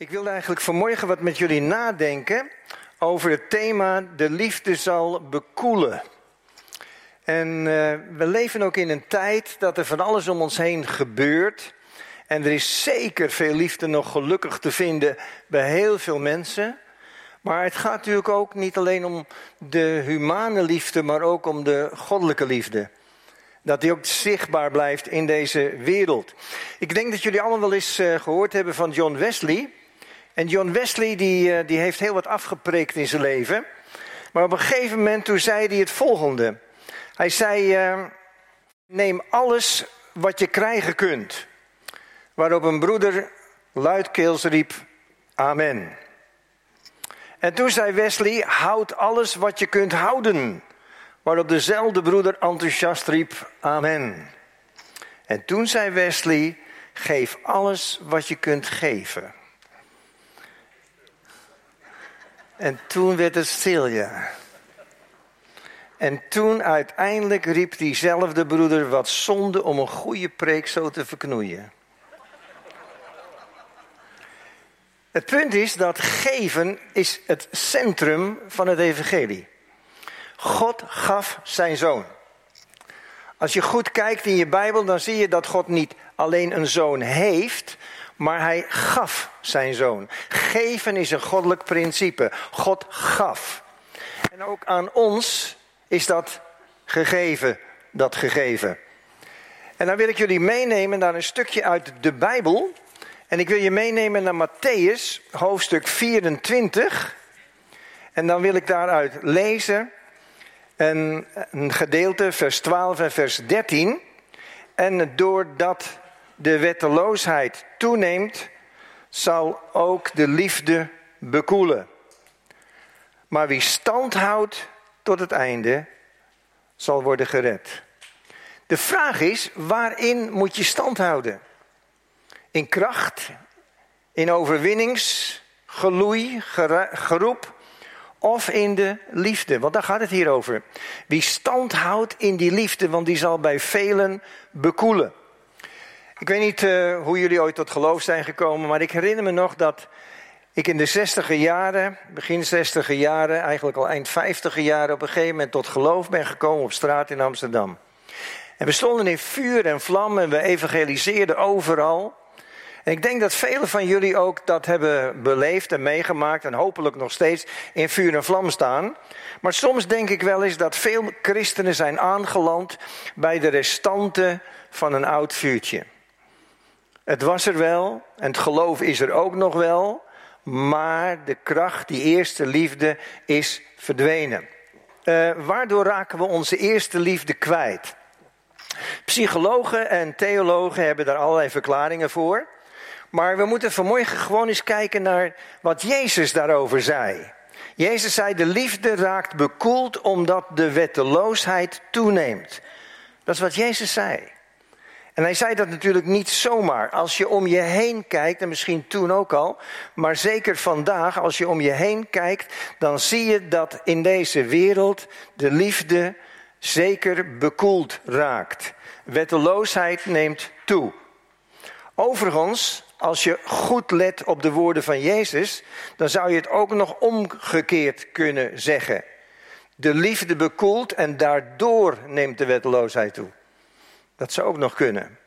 Ik wilde eigenlijk vanmorgen wat met jullie nadenken over het thema de liefde zal bekoelen. En uh, we leven ook in een tijd dat er van alles om ons heen gebeurt. En er is zeker veel liefde nog gelukkig te vinden bij heel veel mensen. Maar het gaat natuurlijk ook niet alleen om de humane liefde, maar ook om de goddelijke liefde. Dat die ook zichtbaar blijft in deze wereld. Ik denk dat jullie allemaal wel eens uh, gehoord hebben van John Wesley. En John Wesley die, eh, die heeft heel wat afgepreekt in zijn leven. Maar op een gegeven moment toen zei hij het volgende. Hij zei, uh, neem alles wat je krijgen kunt. Waarop een broeder luidkeels riep, amen. En toen zei Wesley, houd alles wat je kunt houden. Waarop dezelfde broeder enthousiast riep, amen. En toen zei Wesley, geef alles wat je kunt geven. En toen werd het stil, ja. En toen uiteindelijk riep diezelfde broeder wat zonde om een goede preek zo te verknoeien. Het punt is dat geven is het centrum van het evangelie. God gaf zijn zoon. Als je goed kijkt in je Bijbel, dan zie je dat God niet alleen een zoon heeft, maar hij gaf zijn zoon. Geven is een goddelijk principe. God gaf. En ook aan ons is dat gegeven, dat gegeven. En dan wil ik jullie meenemen naar een stukje uit de Bijbel. En ik wil je meenemen naar Matthäus, hoofdstuk 24. En dan wil ik daaruit lezen een, een gedeelte, vers 12 en vers 13. En doordat de wetteloosheid toeneemt, zal ook de liefde bekoelen. Maar wie stand houdt tot het einde, zal worden gered. De vraag is, waarin moet je stand houden? In kracht, in overwinningsgeloei, geroep of in de liefde? Want daar gaat het hier over. Wie stand houdt in die liefde, want die zal bij velen bekoelen. Ik weet niet uh, hoe jullie ooit tot geloof zijn gekomen, maar ik herinner me nog dat ik in de zestiger jaren, begin zestiger jaren, eigenlijk al eind vijftiger jaren, op een gegeven moment tot geloof ben gekomen op straat in Amsterdam. En we stonden in vuur en vlam en we evangeliseerden overal. En ik denk dat velen van jullie ook dat hebben beleefd en meegemaakt en hopelijk nog steeds in vuur en vlam staan. Maar soms denk ik wel eens dat veel christenen zijn aangeland bij de restanten van een oud vuurtje. Het was er wel en het geloof is er ook nog wel, maar de kracht, die eerste liefde, is verdwenen. Uh, waardoor raken we onze eerste liefde kwijt? Psychologen en theologen hebben daar allerlei verklaringen voor. Maar we moeten vanmorgen gewoon eens kijken naar wat Jezus daarover zei. Jezus zei: De liefde raakt bekoeld omdat de wetteloosheid toeneemt. Dat is wat Jezus zei. En hij zei dat natuurlijk niet zomaar. Als je om je heen kijkt, en misschien toen ook al, maar zeker vandaag, als je om je heen kijkt, dan zie je dat in deze wereld de liefde zeker bekoeld raakt. Wetteloosheid neemt toe. Overigens, als je goed let op de woorden van Jezus, dan zou je het ook nog omgekeerd kunnen zeggen. De liefde bekoelt en daardoor neemt de wetteloosheid toe. Dat zou ook nog kunnen.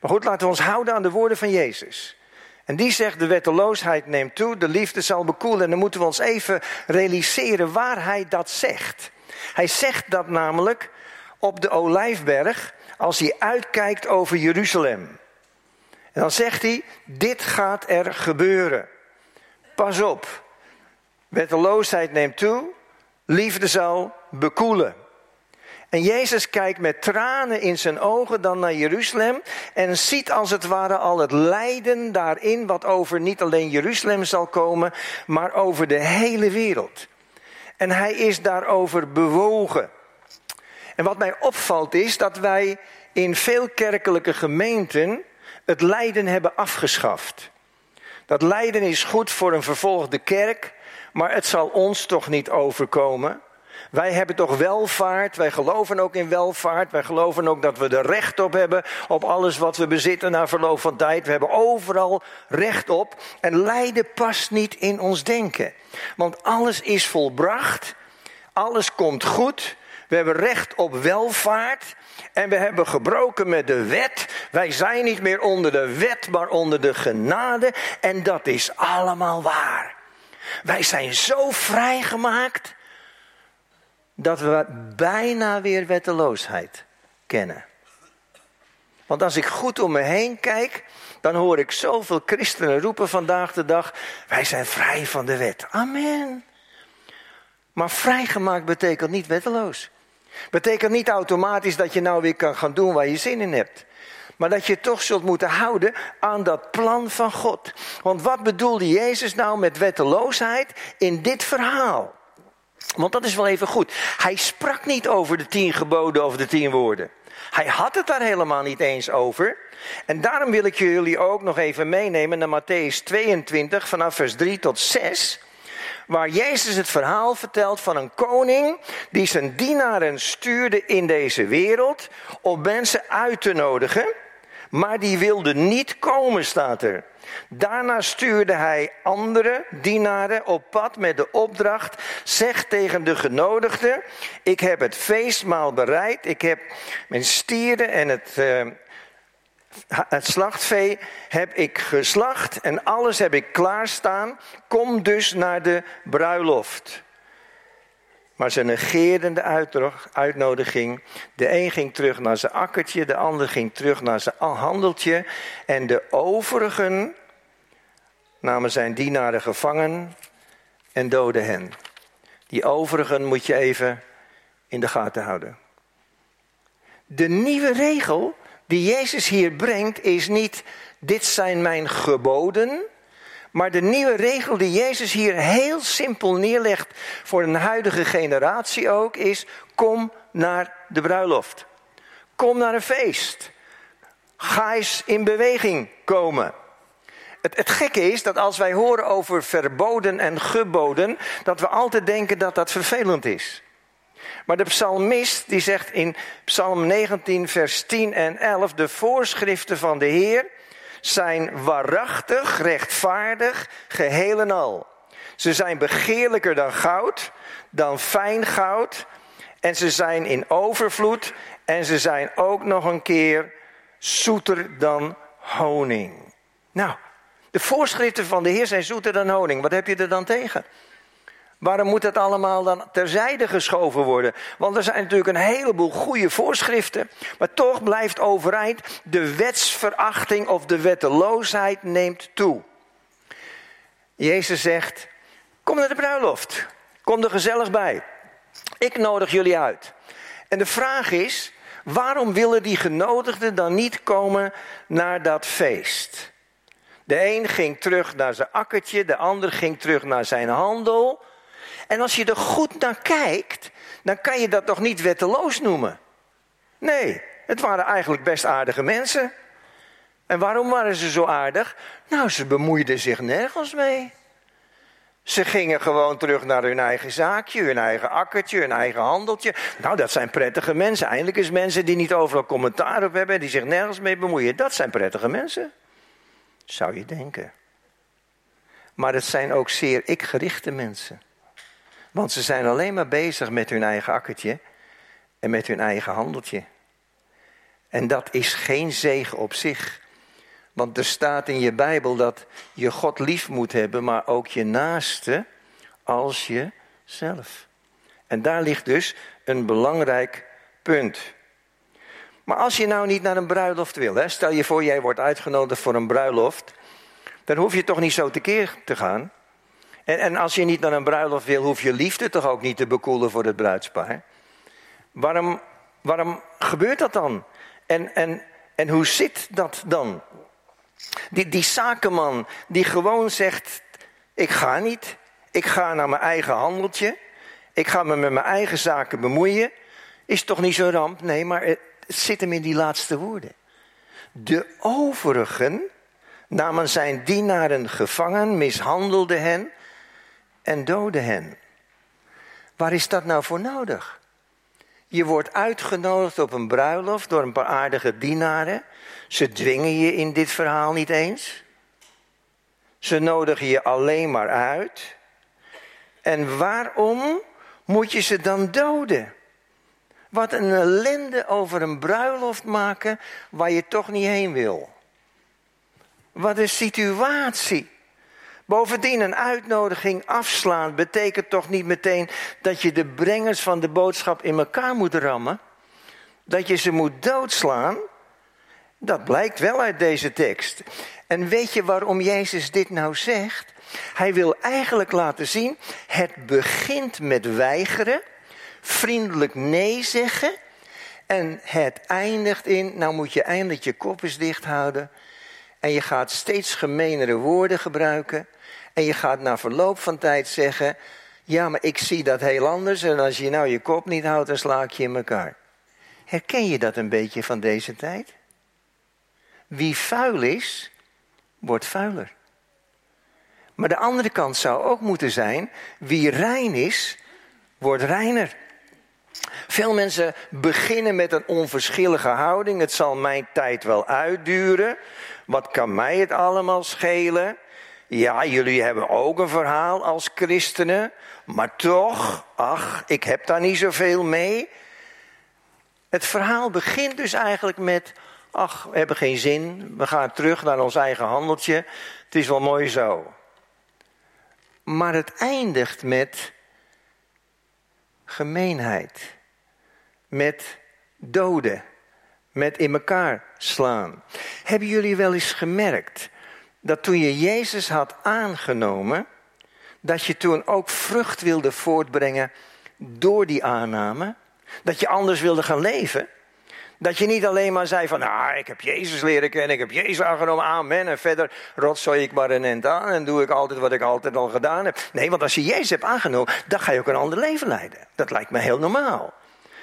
Maar goed, laten we ons houden aan de woorden van Jezus. En die zegt, de wetteloosheid neemt toe, de liefde zal bekoelen. En dan moeten we ons even realiseren waar hij dat zegt. Hij zegt dat namelijk op de Olijfberg als hij uitkijkt over Jeruzalem. En dan zegt hij, dit gaat er gebeuren. Pas op, wetteloosheid neemt toe, liefde zal bekoelen. En Jezus kijkt met tranen in zijn ogen dan naar Jeruzalem en ziet als het ware al het lijden daarin wat over niet alleen Jeruzalem zal komen, maar over de hele wereld. En hij is daarover bewogen. En wat mij opvalt is dat wij in veel kerkelijke gemeenten het lijden hebben afgeschaft. Dat lijden is goed voor een vervolgde kerk, maar het zal ons toch niet overkomen. Wij hebben toch welvaart, wij geloven ook in welvaart, wij geloven ook dat we er recht op hebben op alles wat we bezitten na verloop van tijd. We hebben overal recht op en lijden past niet in ons denken. Want alles is volbracht, alles komt goed, we hebben recht op welvaart en we hebben gebroken met de wet. Wij zijn niet meer onder de wet, maar onder de genade en dat is allemaal waar. Wij zijn zo vrijgemaakt dat we bijna weer wetteloosheid kennen. Want als ik goed om me heen kijk, dan hoor ik zoveel christenen roepen vandaag de dag: wij zijn vrij van de wet. Amen. Maar vrijgemaakt betekent niet wetteloos. Betekent niet automatisch dat je nou weer kan gaan doen waar je zin in hebt. Maar dat je toch zult moeten houden aan dat plan van God. Want wat bedoelde Jezus nou met wetteloosheid in dit verhaal? Want dat is wel even goed. Hij sprak niet over de tien geboden of de tien woorden. Hij had het daar helemaal niet eens over. En daarom wil ik jullie ook nog even meenemen naar Matthäus 22 vanaf vers 3 tot 6. Waar Jezus het verhaal vertelt van een koning die zijn dienaren stuurde in deze wereld om mensen uit te nodigen. Maar die wilde niet komen, staat er. Daarna stuurde hij andere dienaren op pad met de opdracht: zeg tegen de genodigden: Ik heb het feestmaal bereid. Ik heb mijn stieren en het, uh, het slachtvee heb ik geslacht en alles heb ik klaarstaan. Kom dus naar de bruiloft. Maar ze negeerden de uitnodiging. De een ging terug naar zijn akkertje, de ander ging terug naar zijn handeltje. En de overigen namen zijn dienaren gevangen en doden hen. Die overigen moet je even in de gaten houden. De nieuwe regel die Jezus hier brengt is niet: dit zijn mijn geboden. Maar de nieuwe regel die Jezus hier heel simpel neerlegt voor een huidige generatie ook is: kom naar de bruiloft. Kom naar een feest. Ga eens in beweging komen. Het, het gekke is dat als wij horen over verboden en geboden, dat we altijd denken dat dat vervelend is. Maar de psalmist die zegt in Psalm 19, vers 10 en 11: De voorschriften van de Heer zijn waarachtig, rechtvaardig, geheel en al. Ze zijn begeerlijker dan goud, dan fijn goud. En ze zijn in overvloed. En ze zijn ook nog een keer zoeter dan honing. Nou, de voorschriften van de Heer zijn zoeter dan honing. Wat heb je er dan tegen? Waarom moet het allemaal dan terzijde geschoven worden? Want er zijn natuurlijk een heleboel goede voorschriften. Maar toch blijft overeind de wetsverachting of de wetteloosheid neemt toe. Jezus zegt: Kom naar de bruiloft. Kom er gezellig bij. Ik nodig jullie uit. En de vraag is: waarom willen die genodigden dan niet komen naar dat feest? De een ging terug naar zijn akkertje, de ander ging terug naar zijn handel. En als je er goed naar kijkt, dan kan je dat toch niet wetteloos noemen? Nee, het waren eigenlijk best aardige mensen. En waarom waren ze zo aardig? Nou, ze bemoeiden zich nergens mee. Ze gingen gewoon terug naar hun eigen zaakje, hun eigen akkertje, hun eigen handeltje. Nou, dat zijn prettige mensen. Eindelijk is mensen die niet overal commentaar op hebben, die zich nergens mee bemoeien. Dat zijn prettige mensen. Zou je denken. Maar het zijn ook zeer ik-gerichte mensen. Want ze zijn alleen maar bezig met hun eigen akkertje en met hun eigen handeltje. En dat is geen zegen op zich. Want er staat in je Bijbel dat je God lief moet hebben, maar ook je naaste als jezelf. En daar ligt dus een belangrijk punt. Maar als je nou niet naar een bruiloft wil, hè, stel je voor jij wordt uitgenodigd voor een bruiloft, dan hoef je toch niet zo tekeer te gaan. En, en als je niet naar een bruiloft wil, hoef je liefde toch ook niet te bekoelen voor het bruidspaar. Waarom, waarom gebeurt dat dan? En, en, en hoe zit dat dan? Die, die zakenman die gewoon zegt: Ik ga niet. Ik ga naar mijn eigen handeltje. Ik ga me met mijn eigen zaken bemoeien. Is toch niet zo'n ramp? Nee, maar het zit hem in die laatste woorden. De overigen namen zijn dienaren gevangen, mishandelden hen en doodde hen. Waar is dat nou voor nodig? Je wordt uitgenodigd op een bruiloft door een paar aardige dienaren. Ze dwingen je in dit verhaal niet eens. Ze nodigen je alleen maar uit. En waarom moet je ze dan doden? Wat een ellende over een bruiloft maken waar je toch niet heen wil. Wat een situatie. Bovendien, een uitnodiging afslaan betekent toch niet meteen dat je de brengers van de boodschap in elkaar moet rammen? Dat je ze moet doodslaan? Dat blijkt wel uit deze tekst. En weet je waarom Jezus dit nou zegt? Hij wil eigenlijk laten zien, het begint met weigeren, vriendelijk nee zeggen. En het eindigt in, nou moet je eindelijk je kop eens dicht houden. En je gaat steeds gemeenere woorden gebruiken. En je gaat na verloop van tijd zeggen: Ja, maar ik zie dat heel anders. En als je nou je kop niet houdt, dan sla ik je in elkaar. Herken je dat een beetje van deze tijd? Wie vuil is, wordt vuiler. Maar de andere kant zou ook moeten zijn: wie rein is, wordt reiner. Veel mensen beginnen met een onverschillige houding. Het zal mijn tijd wel uitduren. Wat kan mij het allemaal schelen? Ja, jullie hebben ook een verhaal als christenen, maar toch, ach, ik heb daar niet zoveel mee. Het verhaal begint dus eigenlijk met, ach, we hebben geen zin, we gaan terug naar ons eigen handeltje, het is wel mooi zo. Maar het eindigt met gemeenheid, met doden, met in elkaar slaan. Hebben jullie wel eens gemerkt dat toen je Jezus had aangenomen, dat je toen ook vrucht wilde voortbrengen door die aanname? Dat je anders wilde gaan leven? Dat je niet alleen maar zei van, nou, ik heb Jezus leren kennen, ik heb Jezus aangenomen, amen. En verder rotzooi ik maar een end aan en doe ik altijd wat ik altijd al gedaan heb. Nee, want als je Jezus hebt aangenomen, dan ga je ook een ander leven leiden. Dat lijkt me heel normaal.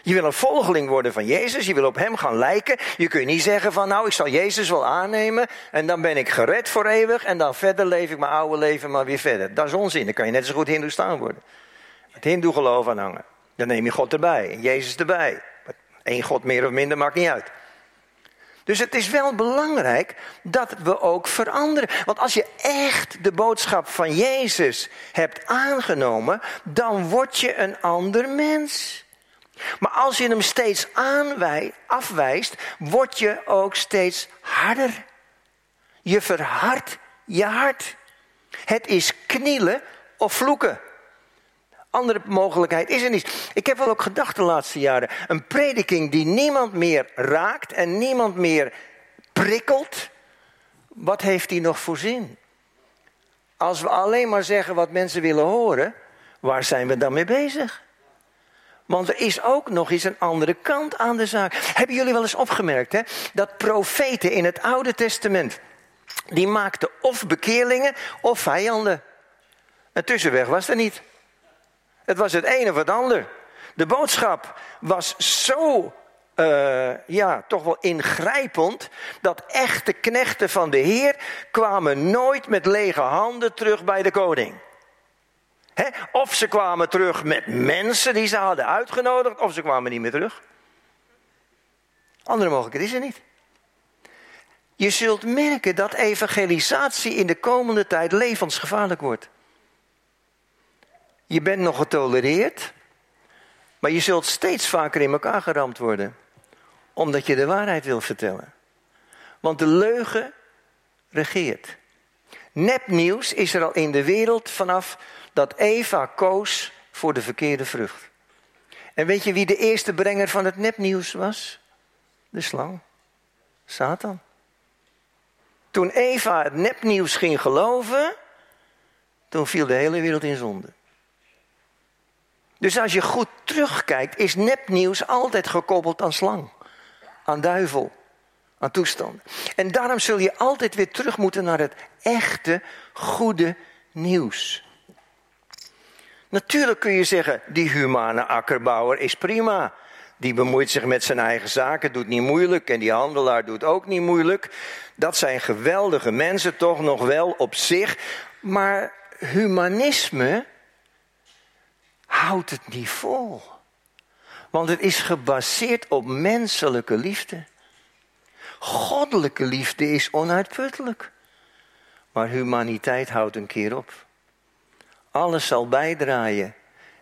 Je wil een volgeling worden van Jezus, je wil op Hem gaan lijken. Je kunt niet zeggen van nou, ik zal Jezus wel aannemen en dan ben ik gered voor eeuwig en dan verder leef ik mijn oude leven maar weer verder. Dat is onzin, dan kan je net zo goed Hindoestaan worden. Het Hindoe geloof aanhangen. Dan neem je God erbij en Jezus erbij. Eén God meer of minder maakt niet uit. Dus het is wel belangrijk dat we ook veranderen. Want als je echt de boodschap van Jezus hebt aangenomen, dan word je een ander mens. Maar als je hem steeds afwijst, word je ook steeds harder. Je verhardt je hart. Het is knielen of vloeken. Andere mogelijkheid is er niet. Ik heb wel ook gedacht de laatste jaren. Een prediking die niemand meer raakt en niemand meer prikkelt. Wat heeft die nog voor zin? Als we alleen maar zeggen wat mensen willen horen, waar zijn we dan mee bezig? Want er is ook nog eens een andere kant aan de zaak. Hebben jullie wel eens opgemerkt hè, dat profeten in het Oude Testament, die maakten of bekeerlingen of vijanden. Een tussenweg was er niet. Het was het een of het ander. De boodschap was zo, uh, ja, toch wel ingrijpend, dat echte knechten van de Heer kwamen nooit met lege handen terug bij de koning. Of ze kwamen terug met mensen die ze hadden uitgenodigd, of ze kwamen niet meer terug. Andere mogelijkheid is er niet. Je zult merken dat evangelisatie in de komende tijd levensgevaarlijk wordt. Je bent nog getolereerd, maar je zult steeds vaker in elkaar geramd worden, omdat je de waarheid wil vertellen. Want de leugen regeert. Nepnieuws is er al in de wereld vanaf dat Eva koos voor de verkeerde vrucht. En weet je wie de eerste brenger van het nepnieuws was? De slang. Satan. Toen Eva het nepnieuws ging geloven, toen viel de hele wereld in zonde. Dus als je goed terugkijkt, is nepnieuws altijd gekoppeld aan slang, aan duivel, aan toestanden. En daarom zul je altijd weer terug moeten naar het echte, goede nieuws. Natuurlijk kun je zeggen, die humane akkerbouwer is prima. Die bemoeit zich met zijn eigen zaken, doet niet moeilijk. En die handelaar doet ook niet moeilijk. Dat zijn geweldige mensen, toch nog wel op zich. Maar humanisme houdt het niet vol. Want het is gebaseerd op menselijke liefde. Goddelijke liefde is onuitputtelijk. Maar humaniteit houdt een keer op. Alles zal bijdraaien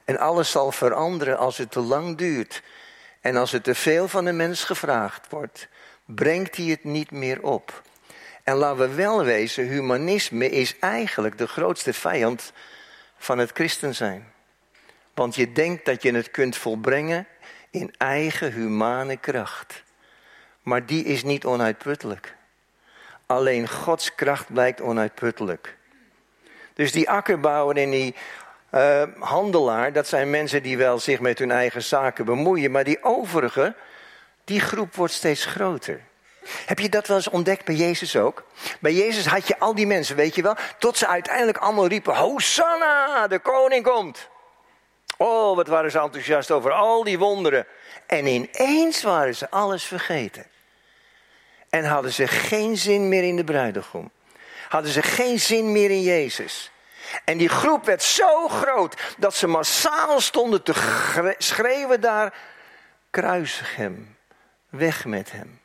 en alles zal veranderen als het te lang duurt. En als het te veel van de mens gevraagd wordt, brengt hij het niet meer op. En laten we wel wezen, humanisme is eigenlijk de grootste vijand van het christen zijn. Want je denkt dat je het kunt volbrengen in eigen humane kracht. Maar die is niet onuitputtelijk. Alleen Gods kracht blijkt onuitputtelijk. Dus die akkerbouwer en die uh, handelaar, dat zijn mensen die wel zich met hun eigen zaken bemoeien, maar die overige, die groep wordt steeds groter. Heb je dat wel eens ontdekt bij Jezus ook? Bij Jezus had je al die mensen, weet je wel, tot ze uiteindelijk allemaal riepen: Hosanna, de koning komt. Oh, wat waren ze enthousiast over al die wonderen. En ineens waren ze alles vergeten. En hadden ze geen zin meer in de bruidegom. Hadden ze geen zin meer in Jezus. En die groep werd zo groot dat ze massaal stonden te schreeuwen daar: kruisig hem, weg met hem.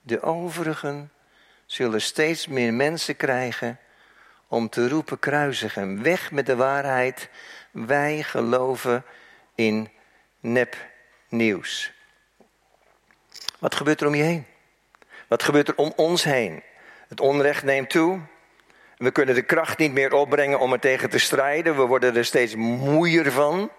De overigen zullen steeds meer mensen krijgen om te roepen: kruisig hem, weg met de waarheid. Wij geloven in nepnieuws. Wat gebeurt er om je heen? Wat gebeurt er om ons heen? Het onrecht neemt toe. We kunnen de kracht niet meer opbrengen om er tegen te strijden. We worden er steeds moeier van.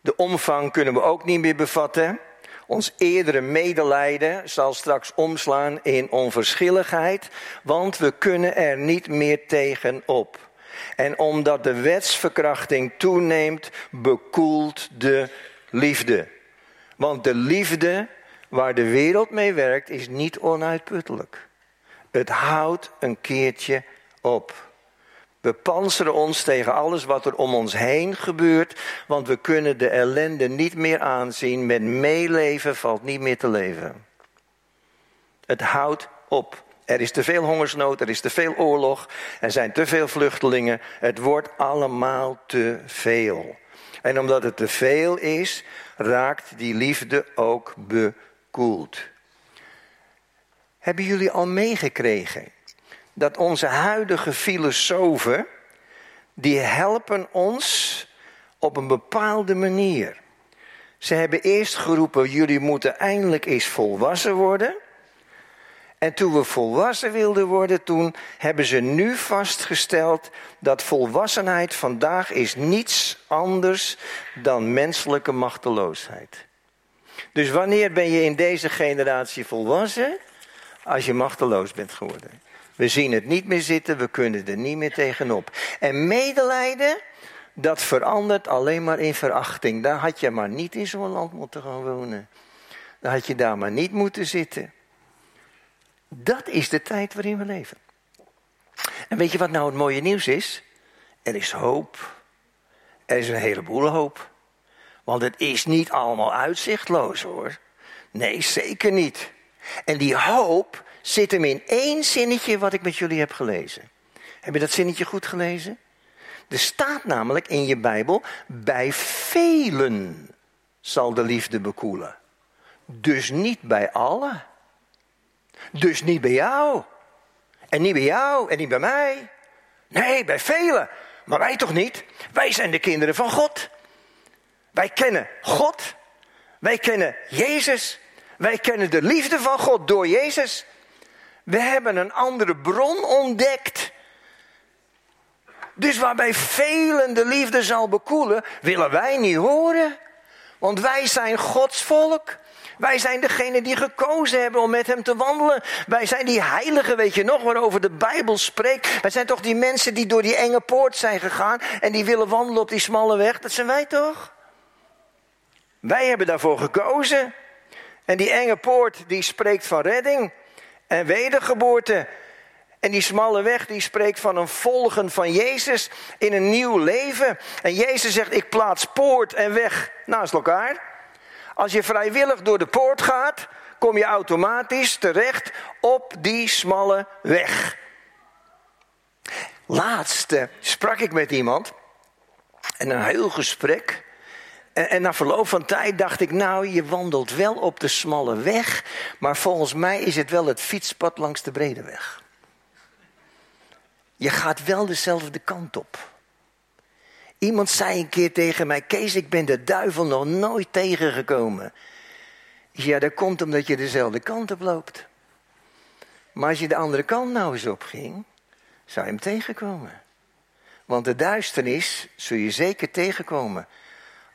De omvang kunnen we ook niet meer bevatten. Ons eerdere medelijden zal straks omslaan in onverschilligheid, want we kunnen er niet meer tegen op. En omdat de wetsverkrachting toeneemt, bekoelt de liefde. Want de liefde waar de wereld mee werkt, is niet onuitputtelijk. Het houdt een keertje op. We panseren ons tegen alles wat er om ons heen gebeurt, want we kunnen de ellende niet meer aanzien. Met meeleven valt niet meer te leven. Het houdt op. Er is te veel hongersnood, er is te veel oorlog, er zijn te veel vluchtelingen. Het wordt allemaal te veel. En omdat het te veel is, raakt die liefde ook bekoeld. Hebben jullie al meegekregen dat onze huidige filosofen, die helpen ons op een bepaalde manier. Ze hebben eerst geroepen, jullie moeten eindelijk eens volwassen worden. En toen we volwassen wilden worden, toen hebben ze nu vastgesteld dat volwassenheid vandaag is niets anders dan menselijke machteloosheid. Dus wanneer ben je in deze generatie volwassen? Als je machteloos bent geworden. We zien het niet meer zitten, we kunnen er niet meer tegenop. En medelijden, dat verandert alleen maar in verachting. Daar had je maar niet in zo'n land moeten gaan wonen. Daar had je daar maar niet moeten zitten. Dat is de tijd waarin we leven. En weet je wat nou het mooie nieuws is? Er is hoop. Er is een heleboel hoop. Want het is niet allemaal uitzichtloos hoor. Nee, zeker niet. En die hoop zit hem in één zinnetje wat ik met jullie heb gelezen. Heb je dat zinnetje goed gelezen? Er staat namelijk in je Bijbel: bij velen zal de liefde bekoelen. Dus niet bij allen. Dus niet bij jou. En niet bij jou en niet bij mij. Nee, bij velen. Maar wij toch niet? Wij zijn de kinderen van God. Wij kennen God. Wij kennen Jezus. Wij kennen de liefde van God door Jezus. We hebben een andere bron ontdekt. Dus waarbij velen de liefde zal bekoelen, willen wij niet horen. Want wij zijn Gods volk. Wij zijn degene die gekozen hebben om met hem te wandelen. Wij zijn die heiligen, weet je nog, waarover de Bijbel spreekt. Wij zijn toch die mensen die door die enge poort zijn gegaan en die willen wandelen op die smalle weg. Dat zijn wij toch? Wij hebben daarvoor gekozen. En die enge poort die spreekt van redding en wedergeboorte. En die smalle weg die spreekt van een volgen van Jezus in een nieuw leven. En Jezus zegt, ik plaats poort en weg naast elkaar. Als je vrijwillig door de poort gaat, kom je automatisch terecht op die smalle weg. Laatste sprak ik met iemand En een heel gesprek. En, na verloop van tijd dacht ik, nou, je wandelt wel op de smalle weg, maar volgens mij is het wel het fietspad langs de brede weg. Je gaat wel dezelfde kant op. Iemand zei een keer tegen mij: Kees, ik ben de duivel nog nooit tegengekomen. Ja, dat komt omdat je dezelfde kant op loopt. Maar als je de andere kant nou eens op ging, zou je hem tegenkomen. Want de duisternis zul je zeker tegenkomen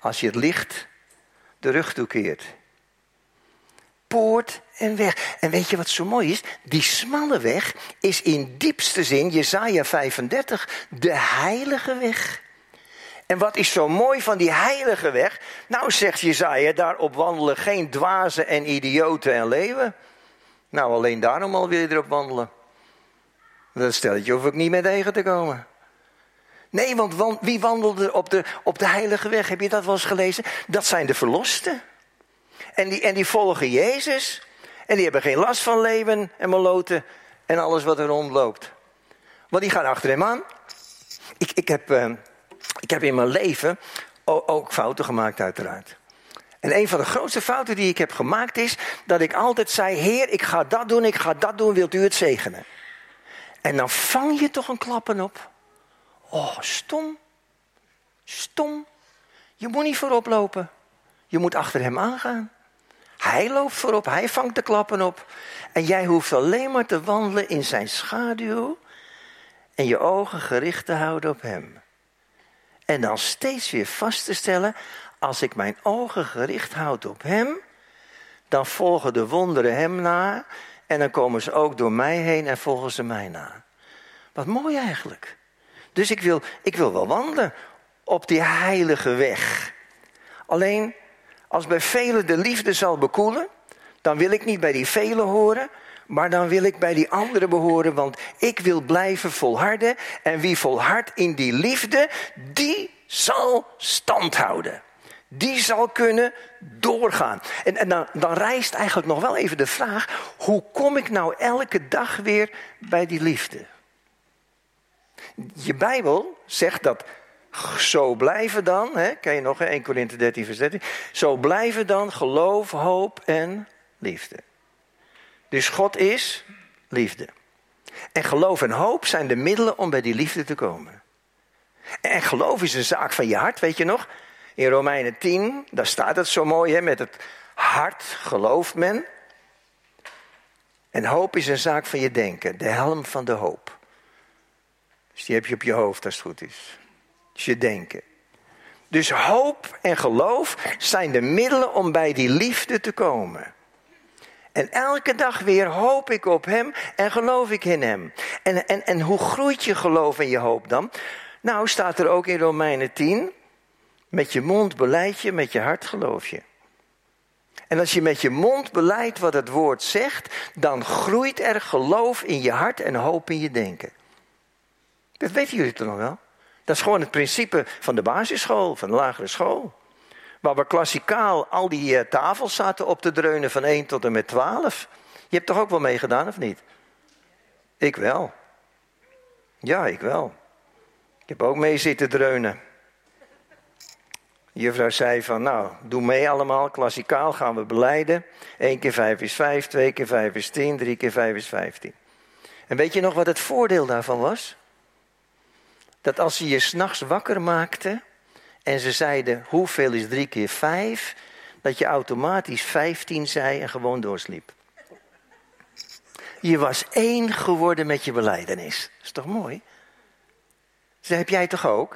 als je het licht de rug toekeert. Poort en weg. En weet je wat zo mooi is? Die smalle weg is in diepste zin, Jesaja 35, de heilige weg. En wat is zo mooi van die heilige weg? Nou, zegt Jezaja, daarop wandelen geen dwazen en idioten en leeuwen. Nou, alleen daarom al wil je erop wandelen. Dat je hoef ik niet mee tegen te komen. Nee, want wie wandelde op de, op de heilige weg? Heb je dat wel eens gelezen? Dat zijn de verlosten. En die, en die volgen Jezus. En die hebben geen last van leeuwen en meloten en alles wat er rondloopt. Want die gaan achter hem aan. Ik, ik heb... Uh, ik heb in mijn leven ook fouten gemaakt, uiteraard. En een van de grootste fouten die ik heb gemaakt is dat ik altijd zei: Heer, ik ga dat doen, ik ga dat doen, wilt u het zegenen? En dan vang je toch een klappen op. Oh, stom. Stom. Je moet niet voorop lopen. Je moet achter hem aangaan. Hij loopt voorop, hij vangt de klappen op. En jij hoeft alleen maar te wandelen in zijn schaduw en je ogen gericht te houden op hem. En dan steeds weer vast te stellen, als ik mijn ogen gericht houd op Hem, dan volgen de wonderen Hem na en dan komen ze ook door mij heen en volgen ze mij na. Wat mooi eigenlijk. Dus ik wil, ik wil wel wandelen op die heilige weg. Alleen, als bij velen de liefde zal bekoelen, dan wil ik niet bij die velen horen, maar dan wil ik bij die anderen behoren, want ik wil blijven volharden. En wie volhardt in die liefde, die zal stand houden. Die zal kunnen doorgaan. En, en dan, dan rijst eigenlijk nog wel even de vraag: hoe kom ik nou elke dag weer bij die liefde? Je Bijbel zegt dat zo blijven dan, hè, ken je nog 1 Korinthe 13 vers 13, zo blijven dan geloof, hoop en liefde. Dus God is liefde. En geloof en hoop zijn de middelen om bij die liefde te komen. En geloof is een zaak van je hart, weet je nog? In Romeinen 10, daar staat het zo mooi, hè, met het hart gelooft men. En hoop is een zaak van je denken, de helm van de hoop. Dus die heb je op je hoofd als het goed is. Dus je denken. Dus hoop en geloof zijn de middelen om bij die liefde te komen. En elke dag weer hoop ik op Hem en geloof ik in Hem. En, en, en hoe groeit je geloof en je hoop dan? Nou, staat er ook in Romeinen 10. Met je mond beleid je, met je hart geloof je. En als je met je mond beleidt wat het woord zegt, dan groeit er geloof in je hart en hoop in je denken. Dat weten jullie toch nog wel? Dat is gewoon het principe van de basisschool, van de lagere school. Waar we klassikaal al die uh, tafels zaten op te dreunen van 1 tot en met 12. Je hebt toch ook wel meegedaan, of niet? Ik wel. Ja, ik wel. Ik heb ook mee zitten dreunen. De juffrouw zei van, nou, doe mee allemaal. Klassikaal gaan we beleiden. 1 keer 5 is 5, 2 keer 5 is 10, 3 keer 5 is 15. En weet je nog wat het voordeel daarvan was? Dat als ze je s'nachts wakker maakte en ze zeiden, hoeveel is 3 keer 5? Dat je automatisch 15 zei en gewoon doorsliep. Je was één geworden met je beleidenis. Dat is toch mooi? Ze heb jij toch ook?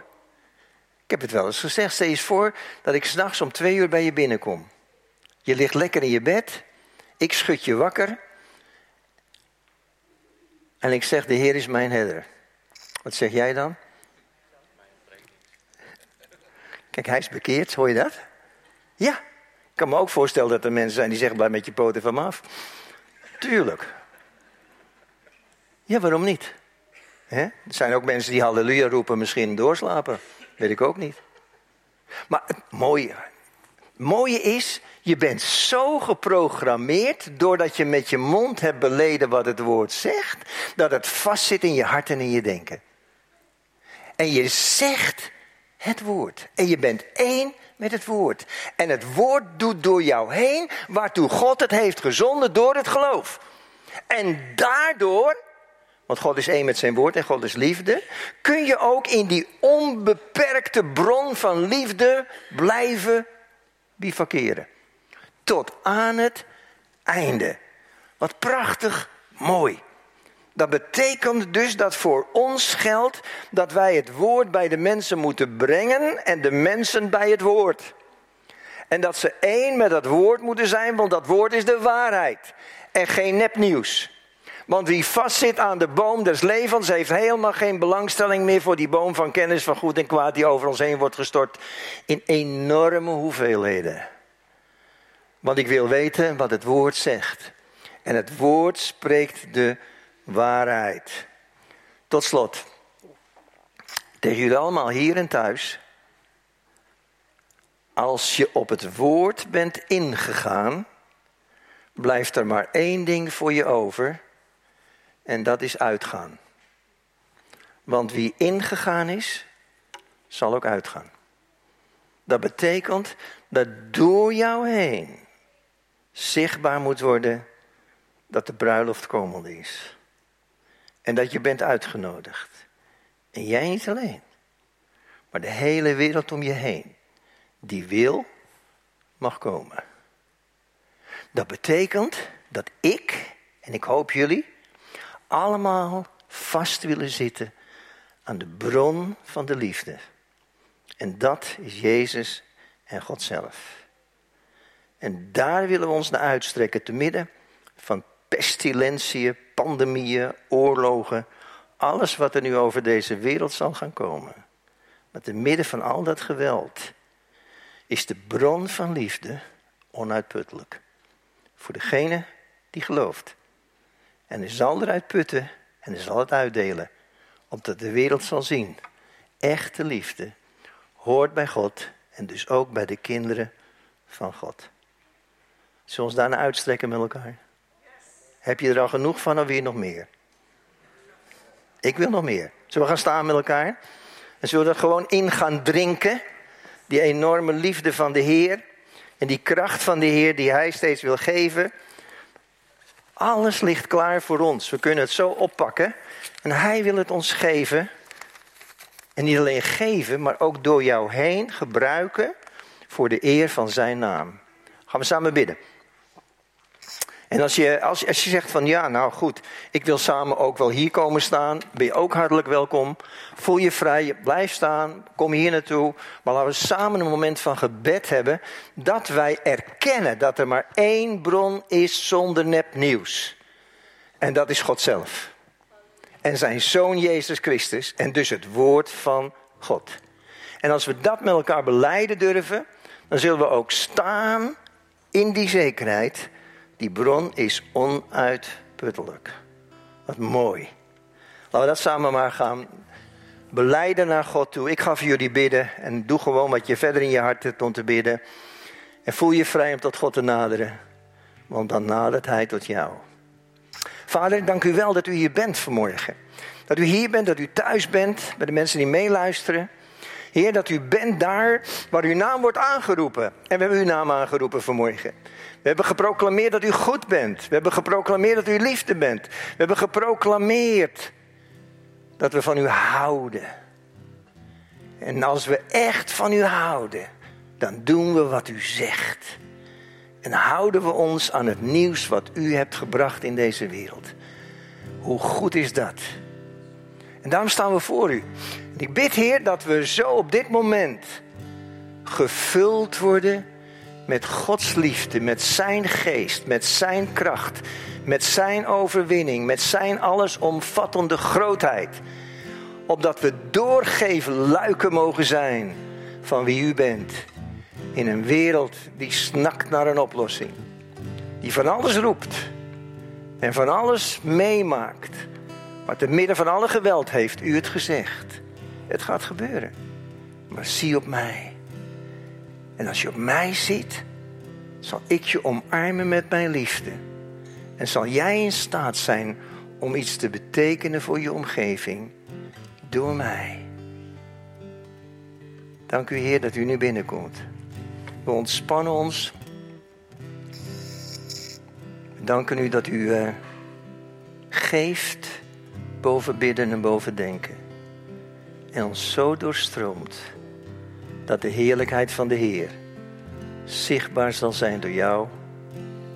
Ik heb het wel eens gezegd. Stel eens voor dat ik s'nachts om twee uur bij je binnenkom. Je ligt lekker in je bed. Ik schud je wakker. En ik zeg, de Heer is mijn herder. Wat zeg jij dan? Kijk, hij is bekeerd, hoor je dat? Ja. Ik kan me ook voorstellen dat er mensen zijn die zeggen, blijf met je poten van me af. Tuurlijk. Ja, waarom niet? Er zijn ook mensen die halleluja roepen, misschien doorslapen. Weet ik ook niet. Maar het mooie, mooie is, je bent zo geprogrammeerd doordat je met je mond hebt beleden wat het woord zegt, dat het vastzit in je hart en in je denken. En je zegt het woord. En je bent één met het woord. En het woord doet door jou heen waartoe God het heeft gezonden door het geloof. En daardoor, want God is één met zijn woord en God is liefde, kun je ook in die onbeperkte bron van liefde blijven bivakeren. Tot aan het einde. Wat prachtig mooi. Dat betekent dus dat voor ons geldt dat wij het woord bij de mensen moeten brengen en de mensen bij het woord. En dat ze één met dat woord moeten zijn, want dat woord is de waarheid en geen nepnieuws. Want wie vastzit aan de boom des levens heeft helemaal geen belangstelling meer voor die boom van kennis van goed en kwaad die over ons heen wordt gestort in enorme hoeveelheden. Want ik wil weten wat het woord zegt. En het woord spreekt de waarheid. Tot slot, tegen jullie allemaal hier en thuis. Als je op het woord bent ingegaan, blijft er maar één ding voor je over. En dat is uitgaan. Want wie ingegaan is, zal ook uitgaan. Dat betekent dat door jou heen zichtbaar moet worden dat de bruiloft komende is. En dat je bent uitgenodigd. En jij niet alleen. Maar de hele wereld om je heen. Die wil, mag komen. Dat betekent dat ik, en ik hoop jullie, allemaal vast willen zitten aan de bron van de liefde. En dat is Jezus en God zelf. En daar willen we ons naar uitstrekken, te midden van pestilentieën, pandemieën, oorlogen, alles wat er nu over deze wereld zal gaan komen. Maar te midden van al dat geweld is de bron van liefde onuitputtelijk. Voor degene die gelooft. En hij zal eruit putten en hij zal het uitdelen. Opdat de wereld zal zien. Echte liefde hoort bij God en dus ook bij de kinderen van God. Zullen we ons daarna uitstrekken met elkaar? Heb je er al genoeg van of wil je nog meer? Ik wil nog meer. Zullen we gaan staan met elkaar? En zullen we er gewoon in gaan drinken? Die enorme liefde van de Heer. En die kracht van de Heer die Hij steeds wil geven. Alles ligt klaar voor ons. We kunnen het zo oppakken. En Hij wil het ons geven. En niet alleen geven, maar ook door jou heen gebruiken voor de eer van Zijn naam. Gaan we samen bidden. En als je, als, als je zegt van ja, nou goed, ik wil samen ook wel hier komen staan, ben je ook hartelijk welkom. Voel je vrij, blijf staan, kom hier naartoe. Maar laten we samen een moment van gebed hebben, dat wij erkennen dat er maar één bron is zonder nepnieuws. En dat is God zelf. En zijn zoon Jezus Christus en dus het woord van God. En als we dat met elkaar beleiden durven, dan zullen we ook staan in die zekerheid die bron is onuitputtelijk. Wat mooi. Laten we dat samen maar gaan beleiden naar God toe. Ik ga voor jullie bidden en doe gewoon wat je verder in je hart hebt om te bidden. En voel je vrij om tot God te naderen, want dan nadert Hij tot jou. Vader, dank u wel dat u hier bent vanmorgen. Dat u hier bent, dat u thuis bent, bij de mensen die meeluisteren. Heer, dat u bent daar waar uw naam wordt aangeroepen. En we hebben uw naam aangeroepen vanmorgen. We hebben geproclameerd dat u goed bent. We hebben geproclameerd dat u liefde bent. We hebben geproclameerd dat we van u houden. En als we echt van u houden, dan doen we wat u zegt. En houden we ons aan het nieuws wat u hebt gebracht in deze wereld. Hoe goed is dat? En daarom staan we voor u. Ik bid, Heer, dat we zo op dit moment gevuld worden met Gods liefde, met Zijn geest, met Zijn kracht, met Zijn overwinning, met Zijn allesomvattende grootheid. Opdat we doorgeven luiken mogen zijn van wie U bent. In een wereld die snakt naar een oplossing. Die van alles roept en van alles meemaakt. Maar te midden van alle geweld heeft U het gezegd. Het gaat gebeuren. Maar zie op mij. En als je op mij ziet, zal ik je omarmen met mijn liefde. En zal jij in staat zijn om iets te betekenen voor je omgeving door mij. Dank u Heer dat u nu binnenkomt. We ontspannen ons. We danken u dat u uh, geeft boven bidden en boven denken. En ons zo doorstroomt dat de heerlijkheid van de Heer zichtbaar zal zijn door jou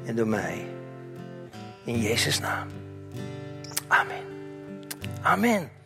en door mij. In Jezus' naam. Amen. Amen.